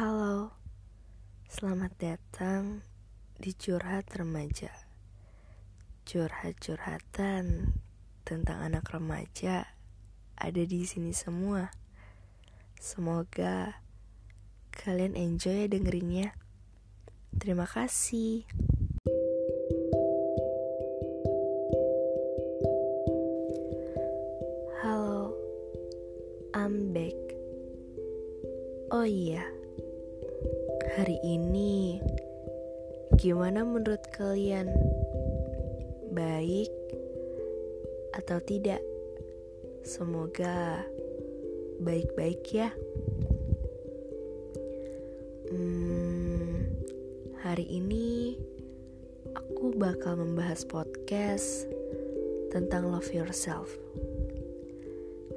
Halo, selamat datang di Curhat Remaja. Curhat-curhatan tentang anak remaja ada di sini semua. Semoga kalian enjoy dengerinnya. Terima kasih. Halo, I'm back. Oh iya, hari ini gimana menurut kalian? Baik atau tidak? Semoga baik-baik ya. Hmm, hari ini aku bakal membahas podcast tentang love yourself.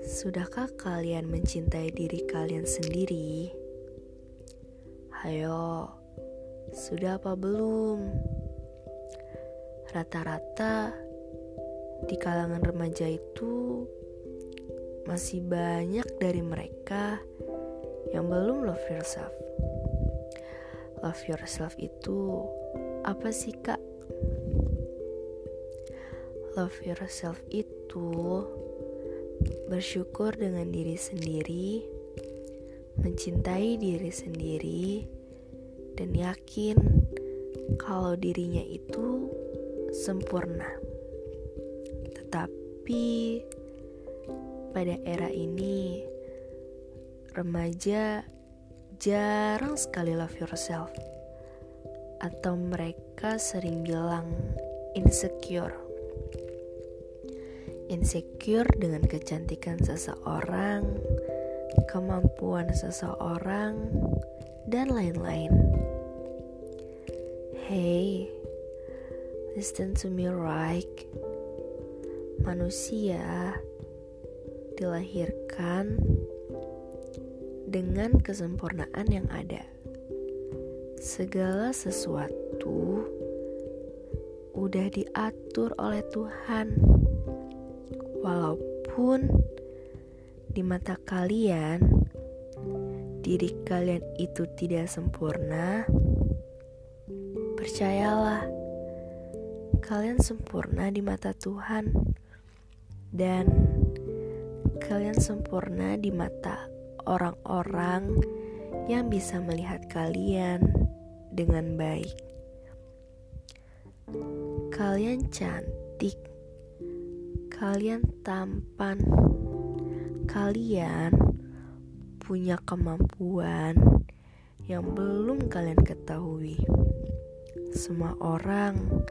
Sudahkah kalian mencintai diri kalian sendiri? Hayo, sudah apa belum? Rata-rata di kalangan remaja itu masih banyak dari mereka yang belum love yourself. Love yourself itu apa sih, Kak? Love yourself itu bersyukur dengan diri sendiri, mencintai diri sendiri, dan yakin kalau dirinya itu sempurna. Tetapi pada era ini, remaja jarang sekali love yourself, atau mereka sering bilang insecure insecure dengan kecantikan seseorang, kemampuan seseorang, dan lain-lain. Hey, listen to me right. Manusia dilahirkan dengan kesempurnaan yang ada. Segala sesuatu udah diatur oleh Tuhan Walaupun di mata kalian diri kalian itu tidak sempurna, percayalah kalian sempurna di mata Tuhan dan kalian sempurna di mata orang-orang yang bisa melihat kalian dengan baik. Kalian cantik kalian tampan, kalian punya kemampuan yang belum kalian ketahui. Semua orang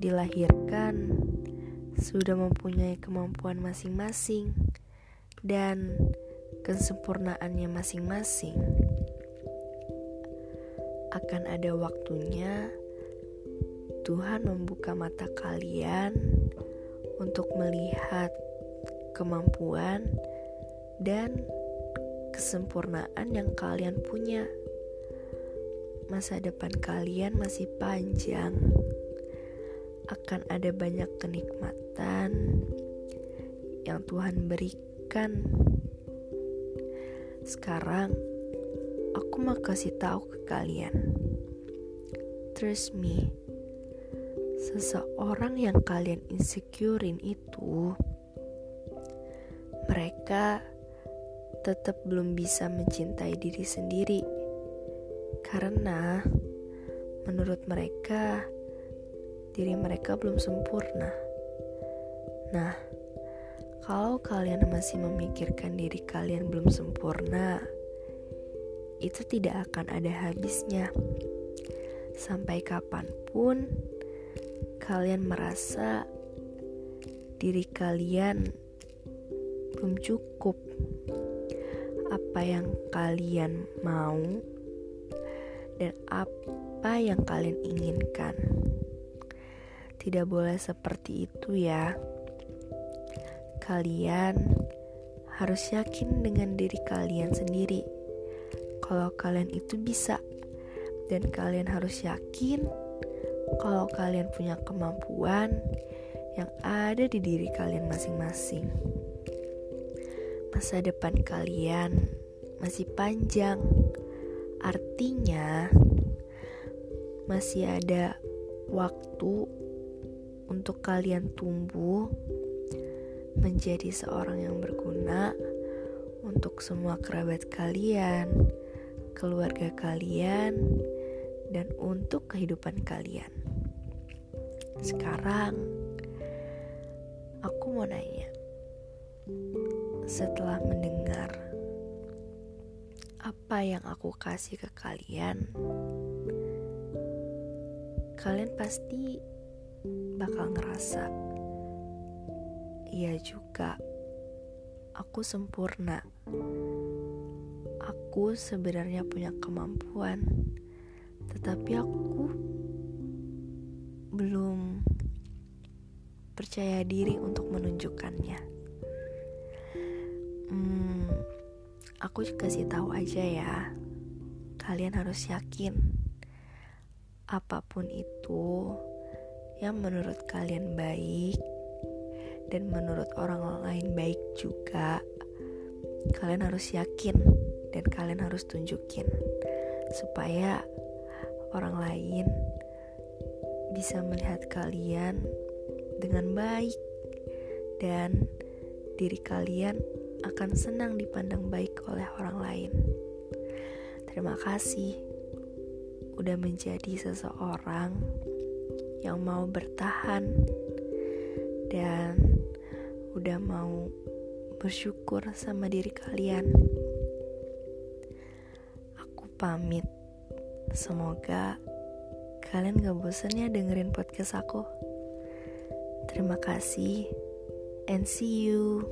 dilahirkan sudah mempunyai kemampuan masing-masing dan kesempurnaannya masing-masing. Akan ada waktunya Tuhan membuka mata kalian untuk melihat kemampuan dan kesempurnaan yang kalian punya. Masa depan kalian masih panjang, akan ada banyak kenikmatan yang Tuhan berikan. Sekarang, aku mau kasih tahu ke kalian. Trust me seseorang yang kalian insecurein itu mereka tetap belum bisa mencintai diri sendiri karena menurut mereka diri mereka belum sempurna. Nah, kalau kalian masih memikirkan diri kalian belum sempurna, itu tidak akan ada habisnya. Sampai kapan pun kalian merasa diri kalian belum cukup apa yang kalian mau dan apa yang kalian inginkan. Tidak boleh seperti itu ya. Kalian harus yakin dengan diri kalian sendiri. Kalau kalian itu bisa dan kalian harus yakin kalau kalian punya kemampuan yang ada di diri kalian masing-masing. Masa depan kalian masih panjang, Artinya, masih ada waktu untuk kalian tumbuh menjadi seorang yang berguna untuk semua kerabat kalian, keluarga kalian, dan untuk kehidupan kalian. Sekarang, aku mau nanya, setelah mendengar apa yang aku kasih ke kalian, kalian pasti bakal ngerasa, iya juga, aku sempurna. Aku sebenarnya punya kemampuan, tetapi aku belum percaya diri untuk menunjukkannya. Aku kasih tahu aja ya, kalian harus yakin apa pun itu yang menurut kalian baik dan menurut orang lain baik juga, kalian harus yakin dan kalian harus tunjukin supaya orang lain bisa melihat kalian dengan baik dan diri kalian akan senang dipandang baik oleh orang lain. Terima kasih udah menjadi seseorang yang mau bertahan dan udah mau bersyukur sama diri kalian. Aku pamit. Semoga kalian gak bosan ya dengerin podcast aku. Terima kasih and see you.